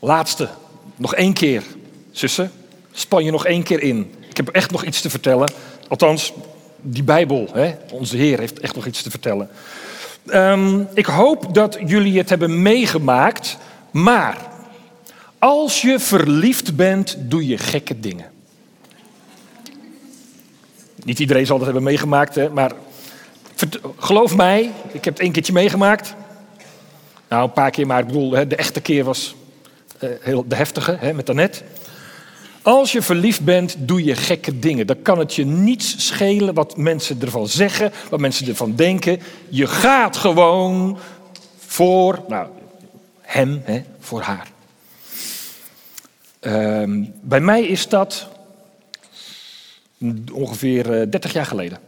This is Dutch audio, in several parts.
Laatste, nog één keer. Zussen, span je nog één keer in. Ik heb echt nog iets te vertellen. Althans, die Bijbel, hè? onze Heer heeft echt nog iets te vertellen. Ehm, ik hoop dat jullie het hebben meegemaakt, maar als je verliefd bent, doe je gekke dingen. Niet iedereen zal dat hebben meegemaakt, hè, maar geloof mij, ik heb het één keertje meegemaakt. Nou, een paar keer, maar ik bedoel, de echte keer was heel, de heftige, hè, met Annette. Als je verliefd bent, doe je gekke dingen. Dan kan het je niets schelen wat mensen ervan zeggen, wat mensen ervan denken. Je gaat gewoon voor, nou, hem, hè, voor haar. Ehm, bij mij is dat ongeveer 30 eh, jaar geleden.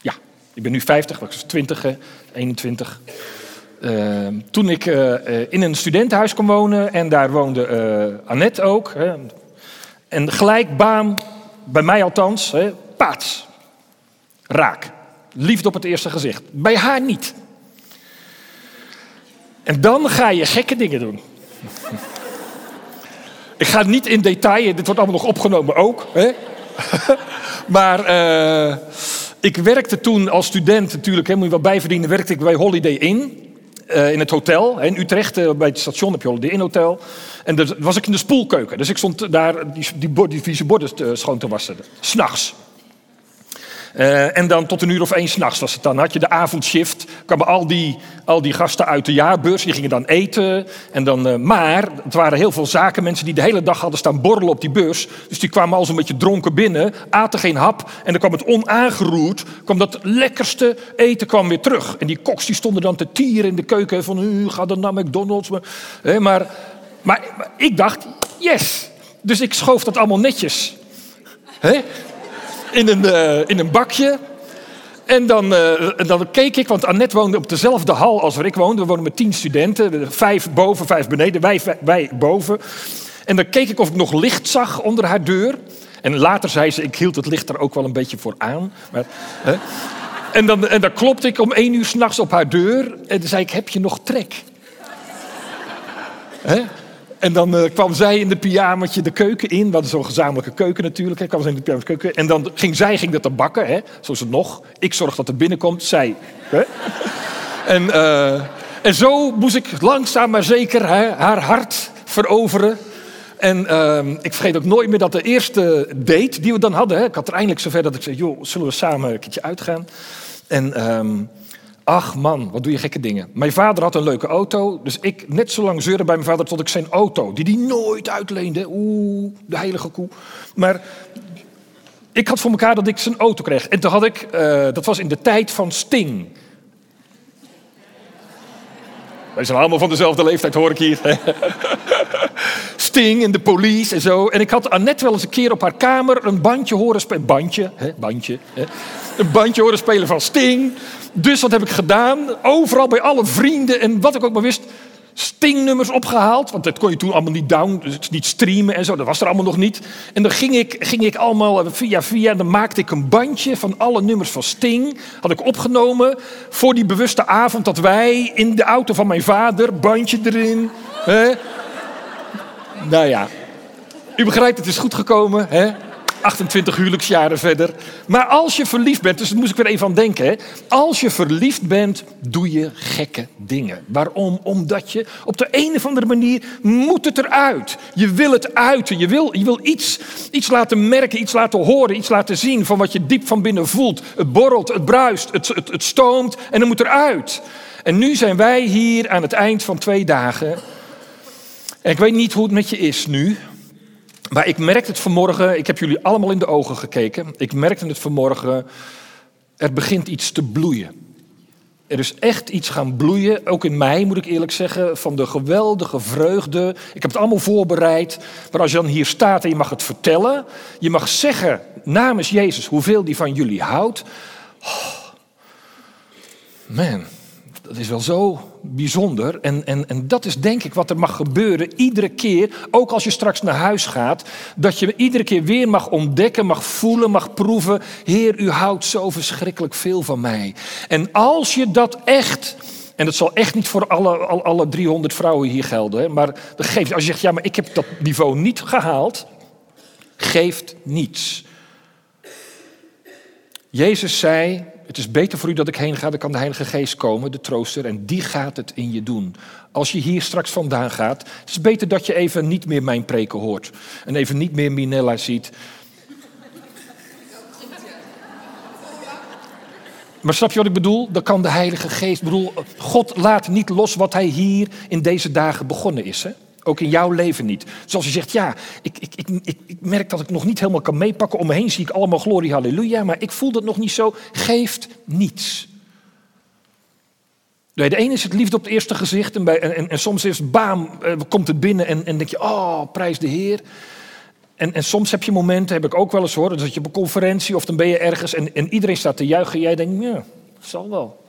Ja, ik ben nu 50, ik was 20, 21. Ehm, toen ik uh, in een studentenhuis kon wonen en daar woonde uh, Annette ook. Hè, en gelijk baan, bij mij althans, hè, paats. Raak. Liefde op het eerste gezicht. Bij haar niet. En dan ga je gekke dingen doen. ik ga niet in detail, dit wordt allemaal nog opgenomen ook. Hè? maar ik werkte toen als student natuurlijk, hè, moet je wel bijverdienen, werkte ik bij Holiday Inn. Uh, in het hotel in Utrecht, uh, bij het station heb je Holiday Inn Hotel. En daar was ik in de spoelkeuken. Dus ik stond daar die, die, die vieze borden schoon te wassen. S'nachts. Uh, en dan tot een uur of één s'nachts was het dan. Had je de avondshift, kwamen al die, al die gasten uit de jaarbeurs, die gingen dan eten. En dan, uh, maar het waren heel veel zakenmensen die de hele dag hadden staan borrelen op die beurs. Dus die kwamen al zo'n beetje dronken binnen, aten geen hap. En dan kwam het onaangeroerd, kwam dat lekkerste eten kwam weer terug. En die koks die stonden dan te tieren in de keuken van, ga dan naar McDonald's. Maar, maar, maar, maar ik dacht, yes. Dus ik schoof dat allemaal netjes. Hè? In een, uh, in een bakje. En dan, uh, dan keek ik, want Annette woonde op dezelfde hal als waar ik woonde. We woonden met tien studenten, vijf boven, vijf beneden, wij, wij boven. En dan keek ik of ik nog licht zag onder haar deur. En later zei ze, ik hield het licht er ook wel een beetje voor aan. Maar, hè? En, dan, en dan klopte ik om één uur s'nachts op haar deur. En dan zei ik, heb je nog trek? Hè? En dan uh, kwam zij in de pyjamaatje de keuken in. We hadden zo'n gezamenlijke keuken natuurlijk. Hè. kwam zij in de keuken. En dan ging zij ging dat te bakken, hè. zoals het nog. Ik zorg dat het binnenkomt, zij. Hè. en, uh, en zo moest ik langzaam maar zeker hè, haar hart veroveren. En uh, ik vergeet ook nooit meer dat de eerste date die we dan hadden. Hè, ik had er eindelijk zover dat ik zei, joh, zullen we samen een keertje uitgaan? En... Um, Ach man, wat doe je gekke dingen. Mijn vader had een leuke auto, dus ik net zo lang zeuren bij mijn vader tot ik zijn auto, die hij nooit uitleende. Oeh, de heilige koe. Maar ik had voor elkaar dat ik zijn auto kreeg. En toen had ik, uh, dat was in de tijd van Sting. Wij zijn allemaal van dezelfde leeftijd, hoor ik hier. Sting en de police en zo. En ik had Annette wel eens een keer op haar kamer een bandje horen spelen. Bandje, hè? bandje. Hè? Een bandje horen spelen van Sting. Dus wat heb ik gedaan? Overal bij alle vrienden en wat ik ook maar wist. Stingnummers opgehaald, want dat kon je toen allemaal niet down, dus niet streamen en zo, dat was er allemaal nog niet. En dan ging ik, ging ik allemaal via via, en dan maakte ik een bandje van alle nummers van Sting, had ik opgenomen voor die bewuste avond dat wij in de auto van mijn vader, bandje erin. Hè? Nou ja, u begrijpt, het is goed gekomen. Hè? 28 huwelijksjaren verder. Maar als je verliefd bent, dus daar moest ik weer even aan denken. Als je verliefd bent, doe je gekke dingen. Waarom? Omdat je op de een of andere manier moet het eruit. Je wil het uiten. Je wil, je wil iets, iets laten merken, iets laten horen, iets laten zien van wat je diep van binnen voelt. Het borrelt, het bruist, het, het, het stoomt en het moet eruit. En nu zijn wij hier aan het eind van twee dagen. En ik weet niet hoe het met je is nu. Maar ik merkte het vanmorgen, ik heb jullie allemaal in de ogen gekeken. Ik merkte het vanmorgen, er begint iets te bloeien. Er is echt iets gaan bloeien, ook in mij moet ik eerlijk zeggen, van de geweldige vreugde. Ik heb het allemaal voorbereid. Maar als je dan hier staat en je mag het vertellen, je mag zeggen namens Jezus hoeveel die van jullie houdt. Oh, man, dat is wel zo bijzonder. En, en, en dat is denk ik wat er mag gebeuren iedere keer, ook als je straks naar huis gaat, dat je iedere keer weer mag ontdekken, mag voelen, mag proeven. Heer, u houdt zo verschrikkelijk veel van mij. En als je dat echt En dat zal echt niet voor alle, alle, alle 300 vrouwen hier gelden. Hè? Maar als je zegt, ja, maar ik heb dat niveau niet gehaald, geeft niets. Jezus zei, het is beter voor u dat ik heen ga, dan kan de Heilige Geest komen, de trooster, en die gaat het in je doen. Als je hier straks vandaan gaat, het is beter dat je even niet meer mijn preken hoort en even niet meer Minella ziet. Maar snap je wat ik bedoel? Dan kan de Heilige Geest. Bedoel, God laat niet los wat Hij hier in deze dagen begonnen is. Hè? Ook in jouw leven niet. Zoals je zegt, ja, ik, ik, ik, ik, merk dat ik nog niet helemaal kan meepakken. Om heen zie ik allemaal glorie, halleluja. Maar ik voel dat nog niet zo. Geeft niets. Nee, de ene is het liefde op het eerste gezicht. En, bij, en, en, soms is bam, eh, komt het binnen en, en denk je, oh, prijs de Heer. En, en soms heb je momenten, heb ik ook wel eens hoor, dat je op een conferentie of dan ben je ergens en, en iedereen staat te juichen. En jij denkt, ja, zal wel.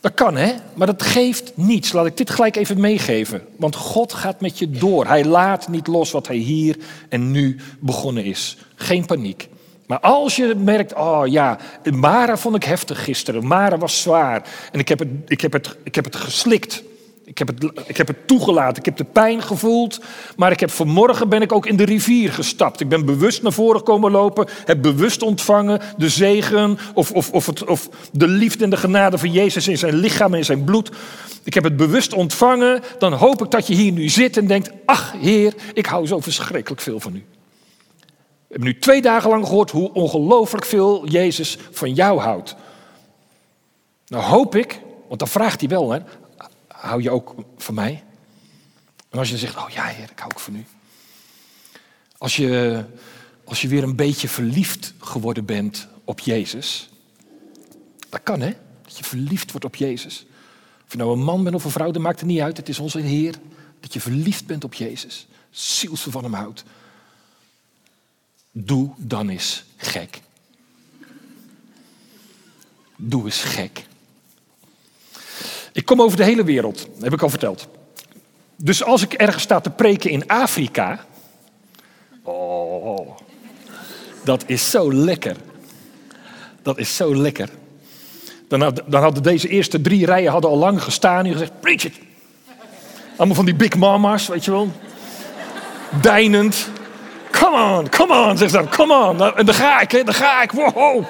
Dat kan hè, maar dat geeft niets. Laat ik dit gelijk even meegeven. Want God gaat met je door. Hij laat niet los wat hij hier en nu begonnen is. Geen paniek. Maar als je merkt, oh ja, Mara vond ik heftig gisteren. Mara was zwaar. En ik heb het, ik heb het, ik heb het geslikt. Ik heb, het, ik heb het toegelaten, ik heb de pijn gevoeld, maar ik heb vanmorgen ben ik ook in de rivier gestapt. Ik ben bewust naar voren komen lopen, heb bewust ontvangen de zegen of, of, of, het, of de liefde en de genade van Jezus in zijn lichaam en in zijn bloed. Ik heb het bewust ontvangen, dan hoop ik dat je hier nu zit en denkt, ach Heer, ik hou zo verschrikkelijk veel van u. We hebben nu twee dagen lang gehoord hoe ongelooflijk veel Jezus van jou houdt. Nou hoop ik, want dan vraagt hij wel, hè, hou je ook van mij? En als je zegt, oh ja heer, ik hou ook van u. Als je, als je weer een beetje verliefd geworden bent op Jezus. Dat kan hè, dat je verliefd wordt op Jezus. Of je nou een man bent of een vrouw, dat maakt het niet uit. Het is onze Heer. Dat je verliefd bent op Jezus. Zielsel van hem houdt. Doe dan eens gek. Doe eens gek. Ik kom over de hele wereld, heb ik al verteld. Dus als ik ergens sta te preken in Afrika. Oh, dat is zo lekker. Dat is zo lekker. Dan, dan hadden deze eerste drie rijen hadden al lang gestaan en gezegd: Preach it. Allemaal van die big mamas, weet je wel. Deinend. Come on, come on, zegt ze dan. Come on. Nou, en dan ga ik, hè, dan ga ik. Wow.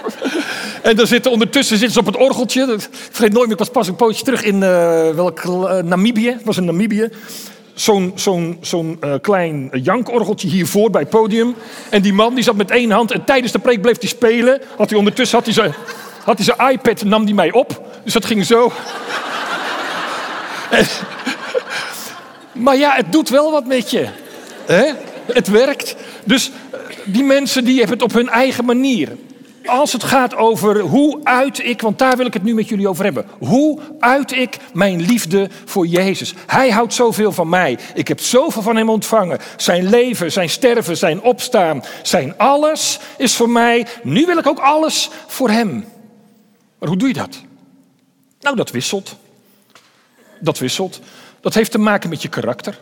En dan zitten ondertussen zitten ze op het orgeltje. Ik vergeet nooit meer, ik was pas een pootje terug in uh, welk, uh, Namibië. Was in Namibië. Zo'n zo'n zo'n uh, klein jankorgeltje hiervoor bij het podium. En die man die zat met één hand en tijdens de preek bleef hij spelen. Had hij ondertussen had hij zijn, had hij zijn iPad, nam hij mij op. Dus dat ging zo. maar ja, het doet wel wat met je. Hè? Het werkt. Dus die mensen die hebben het op hun eigen manier. Als het gaat over hoe uit ik, want daar wil ik het nu met jullie over hebben. Hoe uit ik mijn liefde voor Jezus? Hij houdt zoveel van mij. Ik heb zoveel van hem ontvangen. Zijn leven, zijn sterven, zijn opstaan, zijn alles is voor mij. Nu wil ik ook alles voor hem. Maar hoe doe je dat? Nou, dat wisselt. Dat wisselt. Dat heeft te maken met je karakter.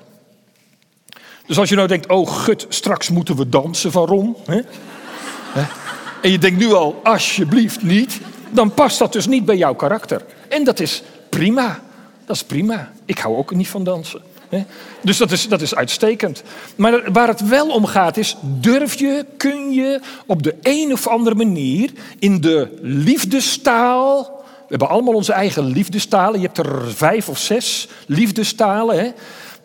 Dus als je nou denkt, oh gut, straks moeten we dansen van Ron. Hè? En je denkt nu al, alsjeblieft niet. Dan past dat dus niet bij jouw karakter. En dat is prima. Dat is prima. Ik hou ook niet van dansen. Hè? Dus dat is, dat is uitstekend. Maar waar het wel om gaat is, durf je, kun je op de een of andere manier in de liefdestaal... We hebben allemaal onze eigen liefdestalen. Je hebt er vijf of zes liefdestalen. Hè?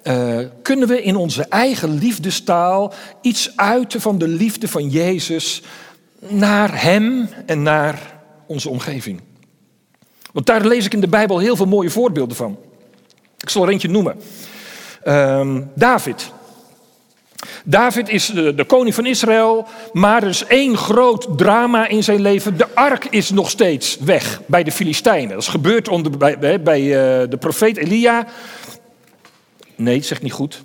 Uh, kunnen we in onze eigen liefdestaal iets uiten van de liefde van Jezus naar Hem en naar onze omgeving. Want daar lees ik in de Bijbel heel veel mooie voorbeelden van. Ik zal er eentje noemen. Uh, David. David is de, de, koning van Israël, maar er is één groot drama in zijn leven. De ark is nog steeds weg bij de Filistijnen. Dat is gebeurd onder, bij, bij uh, de profeet Elia. Nee, zegt niet goed.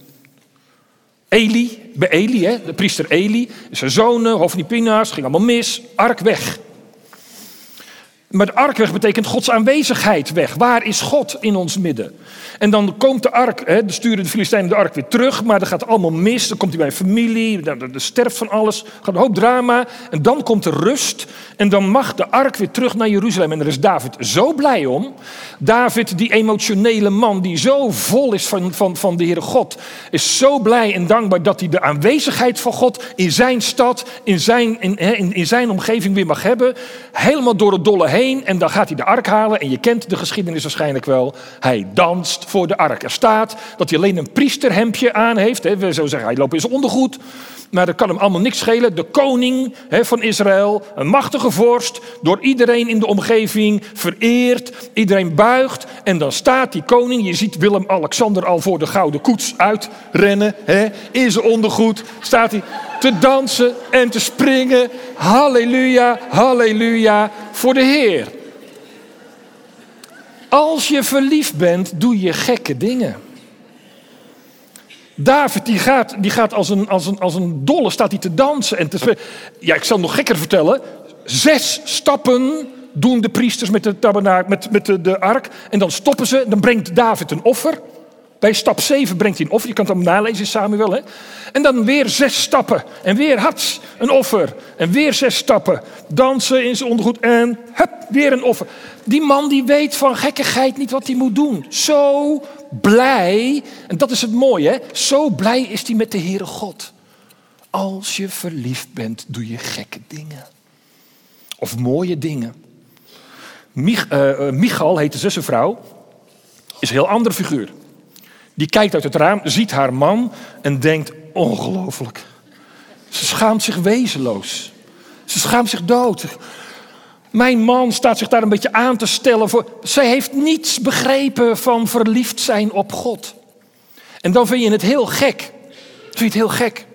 Eli, bij Eli, hè, de priester Eli, zijn zonen, Hofni Pina's, ging allemaal mis, ark weg. Maar de ark weg betekent Gods aanwezigheid weg. Waar is God in ons midden? En dan komt de ark, hè, de sturen de Filistijnen de ark weer terug, maar dat gaat allemaal mis. Dan komt hij bij familie, er sterft van alles, gaat een hoop drama. En dan komt de rust en dan mag de ark weer terug naar Jeruzalem. En daar is David zo blij om. David, die emotionele man die zo vol is van, van, van de Heere God, is zo blij en dankbaar dat hij de aanwezigheid van God in zijn stad, in zijn, in, in, in zijn omgeving weer mag hebben. Helemaal door het dolle heen. En dan gaat hij de ark halen. En je kent de geschiedenis waarschijnlijk wel. Hij danst voor de ark. Er staat dat hij alleen een priesterhemdje aan heeft. Hè. We zouden zeggen, hij loopt in zijn ondergoed. Maar dat kan hem allemaal niks schelen. De koning van Israël, een machtige vorst, door iedereen in de omgeving vereerd. Iedereen buigt. En dan staat die koning, je ziet Willem-Alexander al voor de gouden koets uitrennen. Hè, in zijn ondergoed staat hij te dansen en te springen. Halleluja, halleluja voor de Heer. Als je verliefd bent, doe je gekke dingen. David die gaat, die gaat als, een, als, een, als een dolle staat hij te dansen. En te ja, ik zal nog gekker vertellen. Zes stappen doen de priesters met de, met, met de, de ark. En dan stoppen ze, dan brengt David een offer. Bij stap 7 brengt hij een offer. Je kan het allemaal nalezen in Samuel. Hè? En dan weer zes stappen. En weer hats, een offer. En weer zes stappen. Dansen in zijn ondergoed. En hup, weer een offer. Die man die weet van gekkigheid niet wat hij moet doen. Zo blij. En dat is het mooie. Hè? Zo blij is hij met de Heere God. Als je verliefd bent, doe je gekke dingen. Of mooie dingen. Mich, uh, Michal heet de zussenvrouw. Is een heel andere figuur. Die kijkt uit het raam, ziet haar man en denkt: ongelooflijk. Ze schaamt zich wezenloos. Ze schaamt zich dood. Mijn man staat zich daar een beetje aan te stellen voor. Zij heeft niets begrepen van verliefd zijn op God. En dan vind je het heel gek. Vind je het heel gek.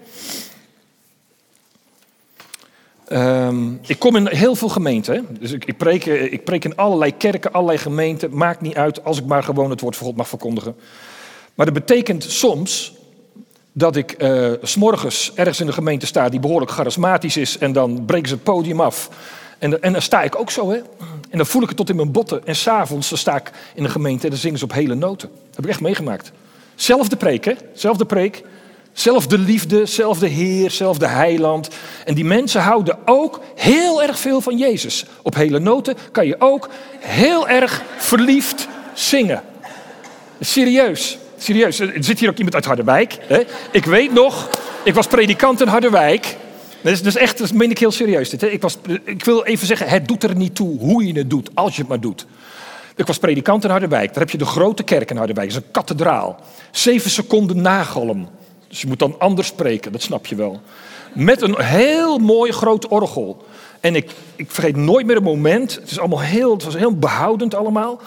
Um, ik kom in heel veel gemeenten. Dus ik, ik, preek, ik preek in allerlei kerken, allerlei gemeenten. Maakt niet uit als ik maar gewoon het woord van God mag verkondigen. Maar dat betekent soms dat ik uh, s'morgens ergens in de gemeente sta die behoorlijk charismatisch is en dan breken ze het podium af. En, en dan sta ik ook zo, hè. En dan voel ik het tot in mijn botten. En s'avonds sta ik in de gemeente en dan zingen ze op hele noten. Dat heb ik echt meegemaakt. Zelfde preek, hè. Zelfde preek. Zelfde liefde, zelfde Heer, zelfde heiland. En die mensen houden ook heel erg veel van Jezus. Op hele noten kan je ook heel erg verliefd zingen. Serieus. Serieus, er zit hier ook iemand uit Harderwijk. Hè? Ik weet nog, ik was predikant in Harderwijk. Dat is, is echt, dat meen ik heel serieus. Dit, hè? Ik, was, ik wil even zeggen, het doet er niet toe hoe je het doet, als je het maar doet. Ik was predikant in Harderwijk. Daar heb je de grote kerk in Harderwijk. Dat is een kathedraal. Zeven seconden nagalm. Dus je moet dan anders spreken, dat snap je wel. Met een heel mooi groot orgel. En ik, ik vergeet nooit meer een moment. Het, is allemaal heel, het was heel behoudend allemaal.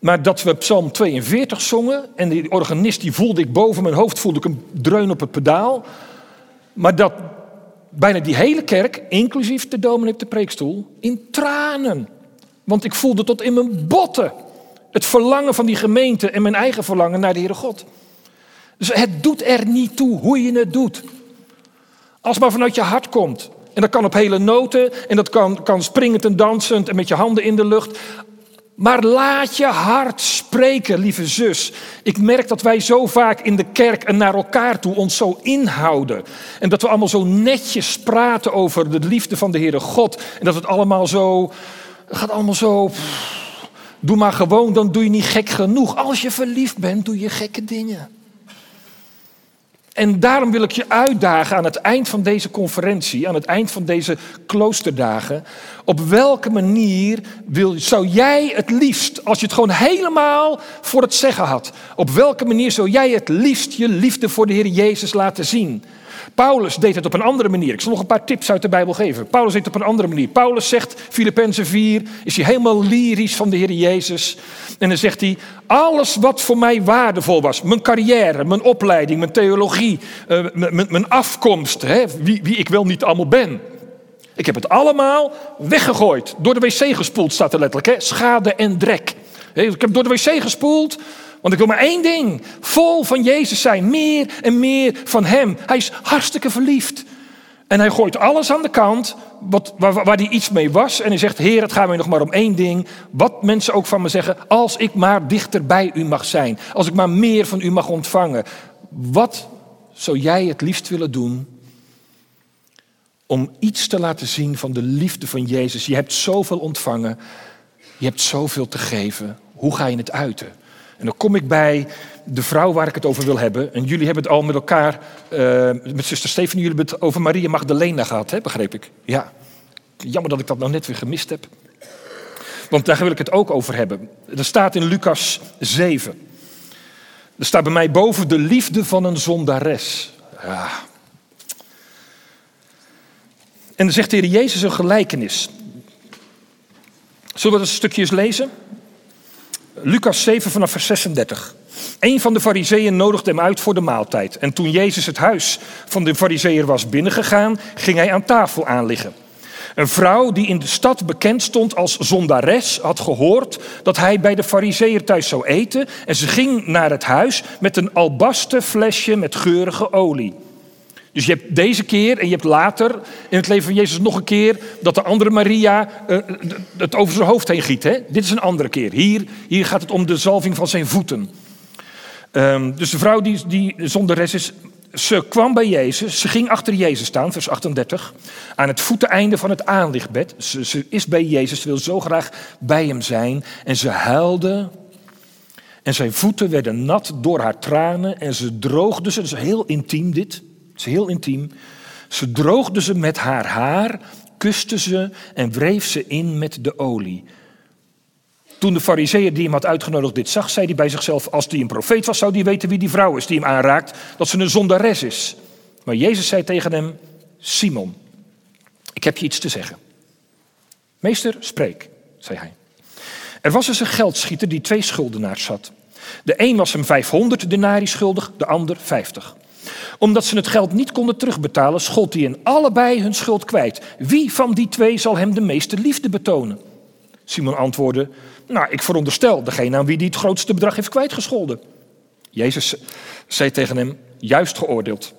Maar dat we Psalm 42 zongen en die organist die voelde ik boven mijn hoofd, voelde ik een dreun op het pedaal. Maar dat bijna die hele kerk, inclusief de dominee de preekstoel, in tranen. Want ik voelde tot in mijn botten het verlangen van die gemeente en mijn eigen verlangen naar de Heere God. Dus het doet er niet toe hoe je het doet. Als maar vanuit je hart komt. En dat kan op hele noten en dat kan, kan springend en dansend en met je handen in de lucht. Maar laat je hart spreken, lieve zus. Ik merk dat wij zo vaak in de kerk en naar elkaar toe ons zo inhouden. En dat we allemaal zo netjes praten over de liefde van de Heere God. En dat het allemaal zo, gaat allemaal zo, doe maar gewoon, dan doe je niet gek genoeg. Als je verliefd bent, doe je gekke dingen. En daarom wil ik je uitdagen aan het eind van deze conferentie, aan het eind van deze kloosterdagen. Op welke manier wil, zou jij het liefst, als je het gewoon helemaal voor het zeggen had, op welke manier zou jij het liefst je liefde voor de Heer Jezus laten zien? Paulus deed het op een andere manier. Ik zal nog een paar tips uit de Bijbel geven. Paulus deed het op een andere manier. Paulus zegt, Filippenzen 4, is hij helemaal lyrisch van de Heer Jezus. En dan zegt hij, alles wat voor mij waardevol was, mijn carrière, mijn opleiding, mijn theologie, uh, mijn, afkomst, hè, wie, wie ik wel niet allemaal ben. Ik heb het allemaal weggegooid. Door de wc gespoeld staat er letterlijk. Hè? Schade en drek. Ik heb door de wc gespoeld want ik wil maar één ding. Vol van Jezus zijn. Meer en meer van Hem. Hij is hartstikke verliefd. En hij gooit alles aan de kant wat, waar, waar hij iets mee was. En hij zegt, Heer, het gaat mij nog maar om één ding. Wat mensen ook van me zeggen, als ik maar dichter bij u mag zijn. Als ik maar meer van u mag ontvangen. Wat zou jij het liefst willen doen om iets te laten zien van de liefde van Jezus? Je hebt zoveel ontvangen, je hebt zoveel te geven. Hoe ga je het uiten? En dan kom ik bij de vrouw waar ik het over wil hebben. En jullie hebben het al met elkaar, uh, met zuster Stefanie, jullie hebben het over Maria Magdalena gehad, hè, begreep ik? Ja. Jammer dat ik dat nou net weer gemist heb. Want daar wil ik het ook over hebben. Er staat in Lucas 7. Er staat bij mij boven de liefde van een zondares. Ja. En dan zegt de Heer Jezus een gelijkenis. Zullen we dat een stukje eens lezen? Lucas 7 vanaf vers 36. Een van de fariseeën nodigde hem uit voor de maaltijd. En toen Jezus het huis van de fariseeër was binnengegaan, ging hij aan tafel aanliggen. Een vrouw die in de stad bekend stond als zondares had gehoord dat hij bij de fariseeër thuis zou eten en ze ging naar het huis met een albasten flesje met geurige olie. Dus je hebt deze keer en je hebt later in het leven van Jezus nog een keer dat de andere Maria uh, het over zijn hoofd heen giet. Hè? Dit is een andere keer. Hier, hier gaat het om de zalving van zijn voeten. Um, dus de vrouw die, die zonderes is, ze kwam bij Jezus, ze ging achter Jezus staan, vers 38, aan het voeteneinde van het aanlichtbed. Ze, ze is bij Jezus, ze wil zo graag bij hem zijn. En ze huilde en zijn voeten werden nat door haar tranen en ze droogde ze, dat is heel intiem dit, is heel intiem. Ze droogde ze met haar haar, kuste ze en wreef ze in met de olie. Toen de fariseeër die hem had uitgenodigd dit zag, zei hij bij zichzelf, als die een profeet was, zou die weten wie die vrouw is die hem aanraakt, dat ze een zondares is. Maar Jezus zei tegen hem, Simon, ik heb je iets te zeggen. Meester, spreek, zei hij. Er was eens een geldschieter die twee schuldenaars had. De een was hem 500 denari schuldig, de ander 50 omdat ze het geld niet konden terugbetalen, schold hij in allebei hun schuld kwijt. Wie van die twee zal hem de meeste liefde betonen? Simon antwoordde, nou, ik veronderstel degene aan wie die het grootste bedrag heeft kwijtgescholden. Jezus zei tegen hem, juist geoordeeld.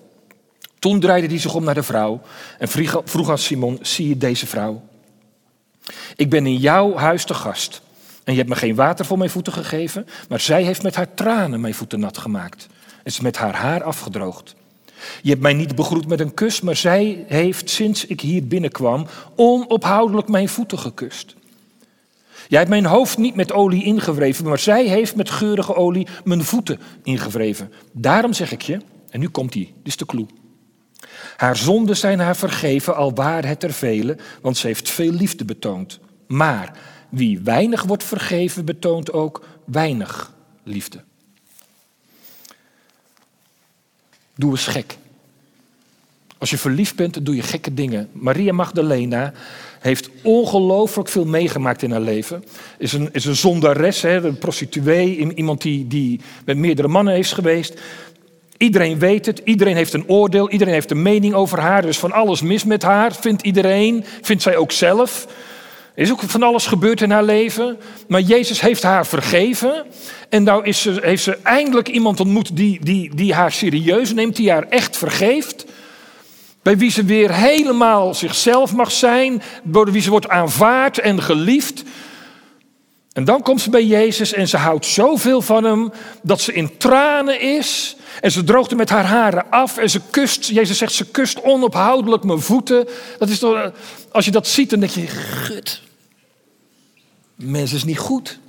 Toen draaide hij zich om naar de vrouw en vroeg aan Simon, zie je deze vrouw? Ik ben in jouw huis te gast en je hebt me geen water voor mijn voeten gegeven, maar zij heeft met haar tranen mijn voeten nat gemaakt ze met haar haar afgedroogd. Je hebt mij niet begroet met een kus, maar zij heeft sinds ik hier binnenkwam onophoudelijk mijn voeten gekust. Jij hebt mijn hoofd niet met olie ingewreven, maar zij heeft met geurige olie mijn voeten ingewreven. Daarom zeg ik je, en nu komt die, dit is de clue. Haar zonden zijn haar vergeven, al waar het er vele, want ze heeft veel liefde betoond. Maar wie weinig wordt vergeven, betoont ook weinig liefde. Doe eens gek. Als je verliefd bent, doe je gekke dingen. Maria Magdalena heeft ongelooflijk veel meegemaakt in haar leven. Is een, is een zondares, hè, een prostituee, iemand die, die met meerdere mannen heeft geweest. Iedereen weet het, iedereen heeft een oordeel, iedereen heeft een mening over haar. Er is van alles mis met haar, vindt iedereen, vindt zij ook zelf. Er is ook van alles gebeurd in haar leven. Maar Jezus heeft haar vergeven. En nou is ze, heeft ze eindelijk iemand ontmoet die, die, die haar serieus neemt, die haar echt vergeeft. Bij wie ze weer helemaal zichzelf mag zijn, door wie ze wordt aanvaard en geliefd. En dan komt ze bij Jezus en ze houdt zoveel van hem dat ze in tranen is. En ze droogt hem met haar haren af en ze kust, Jezus zegt, ze kust onophoudelijk mijn voeten. Dat is toch, als je dat ziet, dan denk je, gut, mens is niet goed.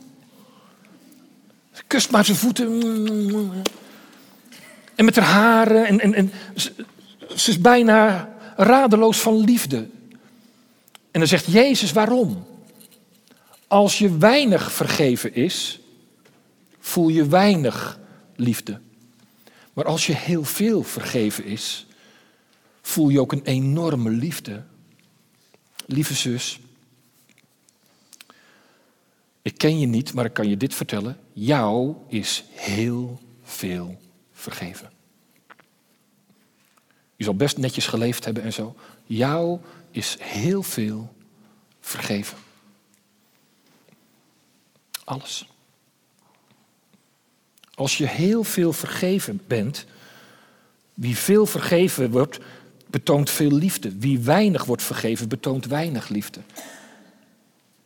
Ze kust maar zijn voeten. En met haar haren en, en, en ze is bijna radeloos van liefde. En dan zegt Jezus waarom? Als je weinig vergeven is, voel je weinig liefde. Maar als je heel veel vergeven is, voel je ook een enorme liefde. Lieve zus, ik ken je niet, maar ik kan je dit vertellen. Jou is heel veel vergeven. Je zal best netjes geleefd hebben en zo. Jou is heel veel vergeven. Alles. Als je heel veel vergeven bent, wie veel vergeven wordt, betoont veel liefde. Wie weinig wordt vergeven, betoont weinig liefde.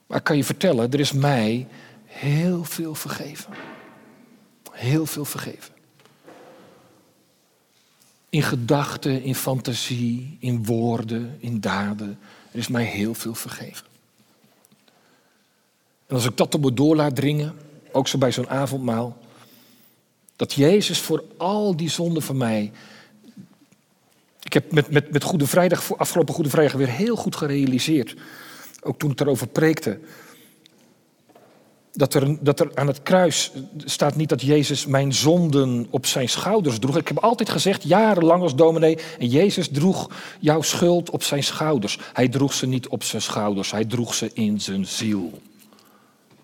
Maar ik kan je vertellen, er is mij heel veel vergeven. Heel veel vergeven. In gedachten, in fantasie, in woorden, in daden. Er is mij heel veel vergeven. En als ik dat op me door laat dringen, ook zo bij zo'n avondmaal, dat Jezus voor al die zonden van mij. Ik heb met, met, met Goede Vrijdag, afgelopen Goede Vrijdag weer heel goed gerealiseerd, ook toen ik daarover preekte, dat er, dat er aan het kruis staat niet dat Jezus mijn zonden op zijn schouders droeg. Ik heb altijd gezegd, jarenlang als dominee, en Jezus droeg jouw schuld op zijn schouders. Hij droeg ze niet op zijn schouders, hij droeg ze in zijn ziel.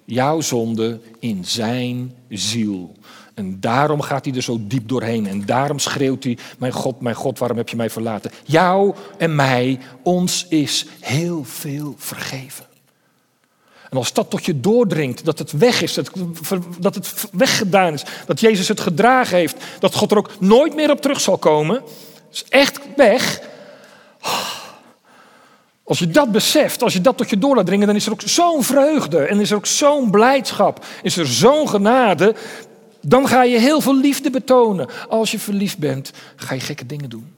Jouw zonde in zijn ziel. En daarom gaat hij er zo diep doorheen. En daarom schreeuwt hij: Mijn God, mijn God, waarom heb je mij verlaten? Jou en mij, ons is heel veel vergeven. En als dat tot je doordringt, dat het weg is, dat, het weggedaan is, dat Jezus het gedragen heeft, dat God er ook nooit meer op terug zal komen, is echt weg. Als je dat beseft, als je dat tot je door laat dringen, dan is er ook zo'n vreugde en is er ook zo'n blijdschap, is er zo'n genade. Dan ga je heel veel liefde betonen. Als je verliefd bent, ga je gekke dingen doen.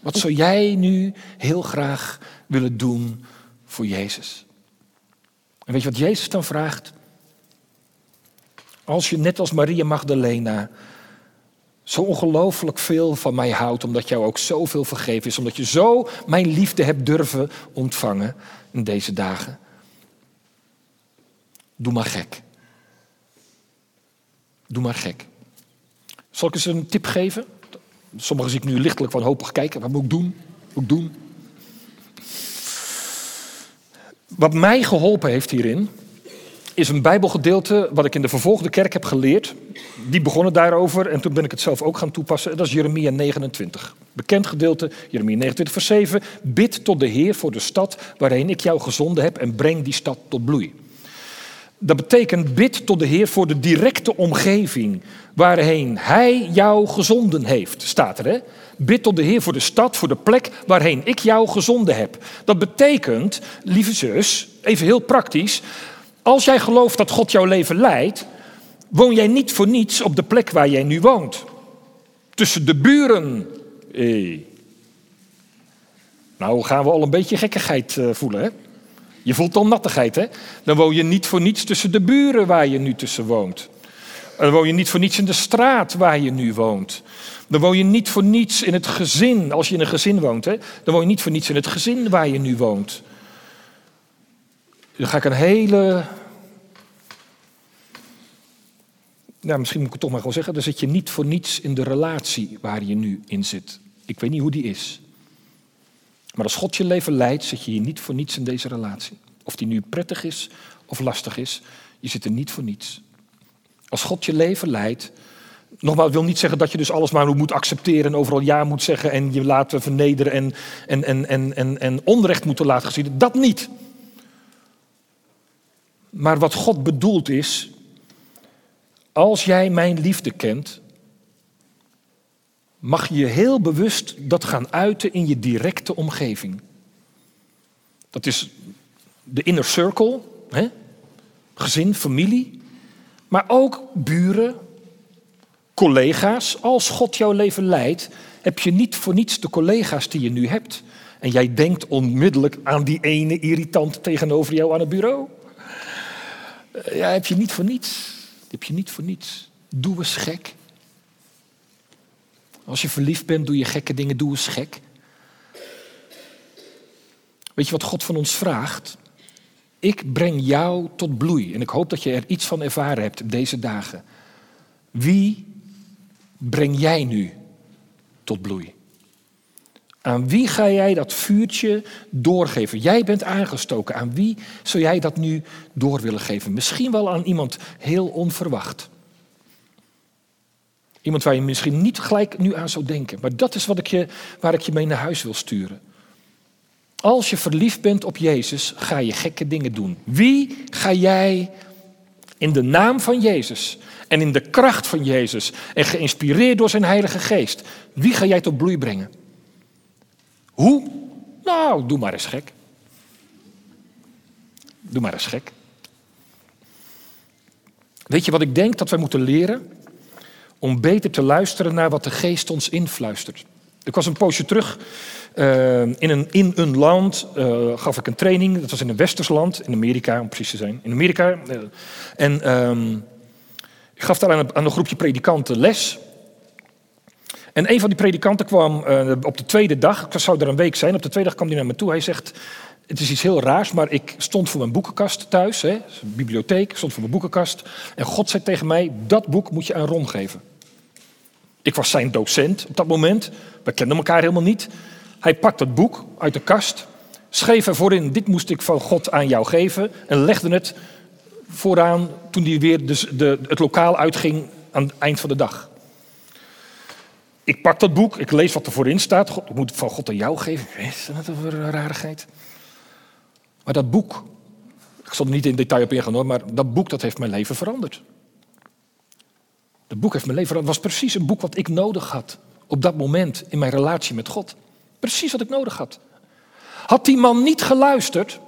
Wat zou jij nu heel graag willen doen voor Jezus? En weet je wat Jezus dan vraagt? Als je net als Maria Magdalena zo ongelooflijk veel van mij houdt, omdat jou ook zoveel vergeven is, omdat je zo mijn liefde hebt durven ontvangen in deze dagen. Doe maar gek. Doe maar gek. Zal ik eens een tip geven? Sommigen zie ik nu lichtelijk wanhopig kijken. Wat moet ik doen? Wat mij geholpen heeft hierin, is een Bijbelgedeelte wat ik in de vervolgde kerk heb geleerd. Die begonnen daarover en toen ben ik het zelf ook gaan toepassen. Dat is Jeremia 29. Bekend gedeelte, Jeremia 29, vers 7. Bid tot de Heer voor de stad waarheen ik jou gezonden heb en breng die stad tot bloei. Dat betekent bid tot de Heer voor de directe omgeving waarheen Hij jou gezonden heeft, staat er. Hè? Bid tot de Heer voor de stad, voor de plek waarheen ik jou gezonden heb. Dat betekent, lieve zus, even heel praktisch, als jij gelooft dat God jouw leven leidt, woon jij niet voor niets op de plek waar jij nu woont. Tussen de buren. Nou gaan we al een beetje gekkigheid eh, voelen, hè? Je voelt al nattigheid, hè? Dan woon je niet voor niets tussen de buren waar je nu tussen woont. Dan woon je niet voor niets in de straat waar je nu woont. Dan woon je niet voor niets in het gezin, als je in een gezin woont. Hè? Dan woon je niet voor niets in het gezin waar je nu woont. Dan ga ik een hele. Nou, misschien moet ik het toch maar gewoon zeggen. Dan zit je niet voor niets in de relatie waar je nu in zit. Ik weet niet hoe die is. Maar als God je leven leidt, zit je hier niet voor niets in deze relatie. Of die nu prettig is of lastig is, je zit er niet voor niets. Als God je leven leidt, nogmaals, wil niet zeggen dat je dus alles maar moet accepteren en overal ja moet zeggen en je laten vernederen en, en, en, en, en, onrecht moeten laten gezien. Dat niet. Maar wat God bedoelt is, als jij mijn liefde kent, mag je heel bewust dat gaan uiten in je directe omgeving. Dat is de inner circle, hè? gezin, familie, maar ook buren, collega's. Als God jouw leven leidt, heb je niet voor niets de collega's die je nu hebt. En jij denkt onmiddellijk aan die ene irritant tegenover jou aan het bureau. Eh, ja, heb je niet voor niets. Heb je niet voor niets. Doe eens gek. Als je verliefd bent, doe je gekke dingen, doe eens gek. Weet je wat God van ons vraagt? Ik breng jou tot bloei. En ik hoop dat je er iets van ervaren hebt deze dagen. Wie breng jij nu tot bloei? Aan wie ga jij dat vuurtje doorgeven? Jij bent aangestoken. Aan wie zou jij dat nu door willen geven? Misschien wel aan iemand heel onverwacht. Iemand waar je misschien niet gelijk nu aan zou denken. Maar dat is wat ik je, waar ik je mee naar huis wil sturen. Als je verliefd bent op Jezus, ga je gekke dingen doen. Wie ga jij in de naam van Jezus en in de kracht van Jezus en geïnspireerd door zijn Heilige Geest, wie ga jij tot bloei brengen? Hoe? Nou, doe maar eens gek. Doe maar eens gek. Weet je wat ik denk dat wij moeten leren? Om beter te luisteren naar wat de geest ons influistert. Ik was een poosje terug uh, in, een, in een land, uh, gaf ik een training. Dat was in een westers land, in Amerika om precies te zijn. In Amerika. Uh, en um, ik gaf daar aan een, groepje predikanten les. En een van die predikanten kwam op de tweede dag, ik zou er een week zijn, op de tweede dag kwam hij naar me toe. Hij zegt, het is iets heel raars, maar ik stond voor mijn boekenkast thuis, hè, bibliotheek, stond voor mijn boekenkast. En God zei tegen mij, dat boek moet je aan Ron geven. Ik was zijn docent op dat moment, we kenden elkaar helemaal niet. Hij pakt dat boek uit de kast, schreef ervoor in, dit moest ik van God aan jou geven, en legde het vooraan toen hij weer de, de, het lokaal uitging aan het eind van de dag. Ik pak dat boek, ik lees wat er voorin staat. God, ik moet van God aan jou geven. Is dat een rarigheid? Maar dat boek, ik zal er niet in detail op ingaan hoor, maar dat boek dat heeft mijn leven veranderd. Dat boek heeft mijn leven veranderd. Het was precies een boek wat ik nodig had op dat moment in mijn relatie met God. Precies wat ik nodig had. Had die man niet geluisterd,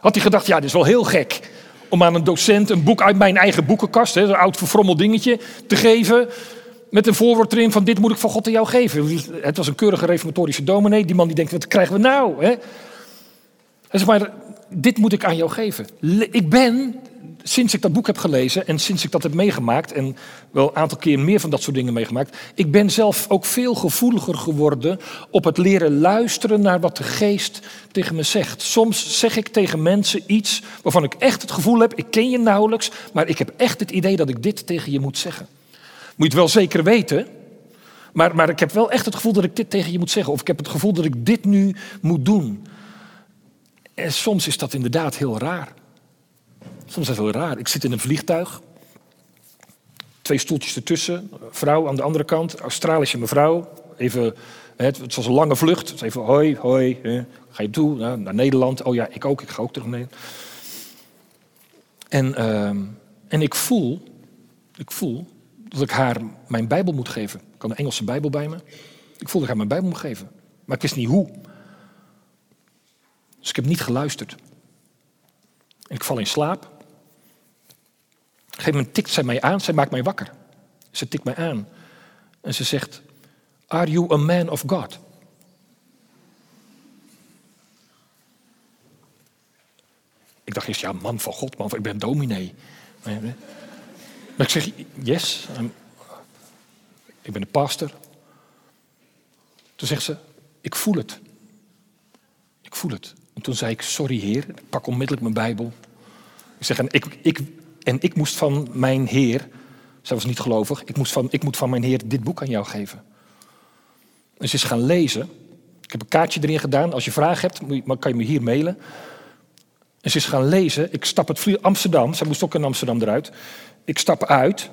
had hij gedacht, ja, dit is wel heel gek om aan een docent een boek uit mijn eigen boekenkast, een oud verfrommeld dingetje, te geven. Met een voorwoord erin van dit moet ik van God aan jou geven. Het was een keurige reformatorische dominee. Die man die denkt, wat krijgen we nou? Hè? Hij zegt maar, dit moet ik aan jou geven. Ik ben, sinds ik dat boek heb gelezen en sinds ik dat heb meegemaakt, en wel een aantal keer meer van dat soort dingen meegemaakt, ik ben zelf ook veel gevoeliger geworden op het leren luisteren naar wat de geest tegen me zegt. Soms zeg ik tegen mensen iets waarvan ik echt het gevoel heb, ik ken je nauwelijks, maar ik heb echt het idee dat ik dit tegen je moet zeggen. Moet je het wel zeker weten, maar, maar ik heb wel echt het gevoel dat ik dit tegen je moet zeggen. Of ik heb het gevoel dat ik dit nu moet doen. En soms is dat inderdaad heel raar. Soms is het raar. Ik zit in een vliegtuig. Twee stoeltjes ertussen. Vrouw aan de andere kant. Australische mevrouw. Even, het was een lange vlucht. Dus even hoi, hoi. Ga je toe naar Nederland? Oh ja, ik ook. Ik ga ook terug naar En, uh, en ik voel, ik voel dat ik haar mijn Bijbel moet geven. Ik had een Engelse Bijbel bij me. Ik voelde dat ik haar mijn Bijbel moet geven. Maar ik wist niet hoe. Dus ik heb niet geluisterd. ik val in slaap. Een gegeven moment tikt zij mij aan, zij maakt mij wakker. Ze tikt mij aan. En ze zegt, are you a man of God? Ik dacht eerst, ja, man van God, man ik ben dominee. Maar ik zeg, yes, ik ben de pastor. Toen zegt ze, ik voel het. Ik voel het. En toen zei ik, sorry heer, ik pak onmiddellijk mijn Bijbel. Ik zeg, en ik, ik, en ik moest van mijn heer, zij was niet gelovig, ik, moest van, ik moet van mijn heer dit boek aan jou geven. En ze is gaan lezen. Ik heb een kaartje erin gedaan. Als je vragen hebt, kan je me hier mailen. En ze is gaan lezen. Ik stap het vlieg Amsterdam. Zij moest ook in Amsterdam eruit. Ik stap uit.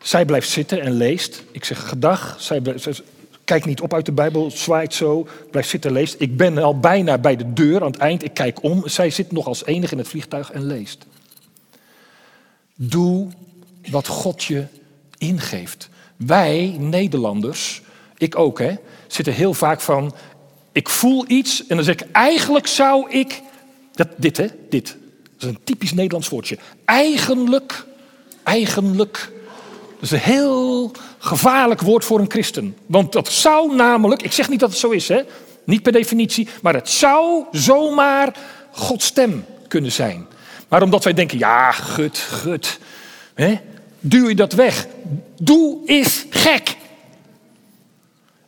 Zij blijft zitten en leest. Ik zeg gedag. Zij, blijft, Kijk niet op uit de Bijbel, zwaait zo, blijft zitten, leest. Ik ben al bijna bij de deur aan het eind. Ik kijk om. Zij zit nog als enige in het vliegtuig en leest. Doe wat God je ingeeft. Wij, Nederlanders, ik ook, hè, zitten heel vaak van. Ik voel iets en dan zeg ik, eigenlijk zou ik. Dat, dit, hè, dit. Dat is een typisch Nederlands woordje. Eigenlijk, eigenlijk dat is een heel gevaarlijk woord voor een christen. Want dat zou namelijk, ik zeg niet dat het zo is, hè? niet per definitie, maar het zou zomaar Gods stem kunnen zijn. Maar omdat wij denken, ja, gut, gut, hè? duw je dat weg. Doe is gek.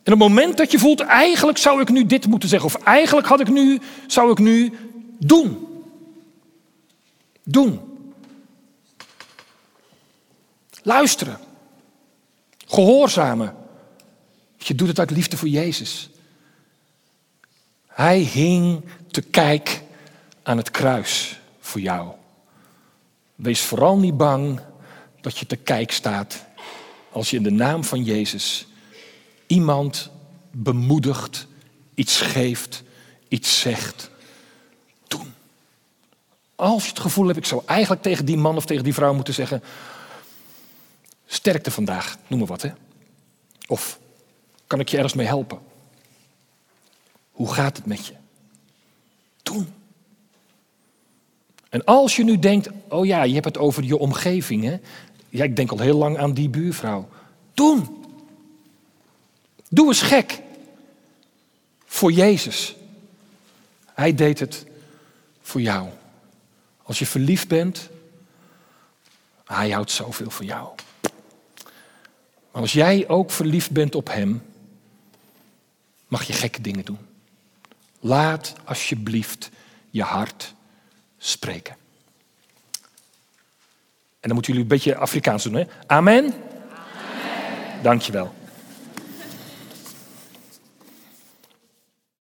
En op het moment dat je voelt, eigenlijk zou ik nu dit moeten zeggen, of eigenlijk had ik nu, zou ik nu doen. Doen. Luisteren. Gehoorzamen. Je doet het uit liefde voor Jezus. Hij hing te kijk aan het kruis voor jou. Wees vooral niet bang dat je te kijk staat als je in de naam van Jezus iemand bemoedigt, iets geeft, iets zegt. Doen. Als je het gevoel hebt, ik zou eigenlijk tegen die man of tegen die vrouw moeten zeggen: Sterkte vandaag, noem maar wat. Hè? Of kan ik je ergens mee helpen? Hoe gaat het met je? Doen. En als je nu denkt, oh ja, je hebt het over je omgeving. Hè? Ja, ik denk al heel lang aan die buurvrouw. Doen. Doe eens gek. Voor Jezus. Hij deed het voor jou. Als je verliefd bent, hij houdt zoveel van jou. Maar als jij ook verliefd bent op Hem, mag je gekke dingen doen. Laat alsjeblieft je hart spreken. En dan moeten jullie een beetje Afrikaans doen, hè? Amen? Amen. Dankjewel.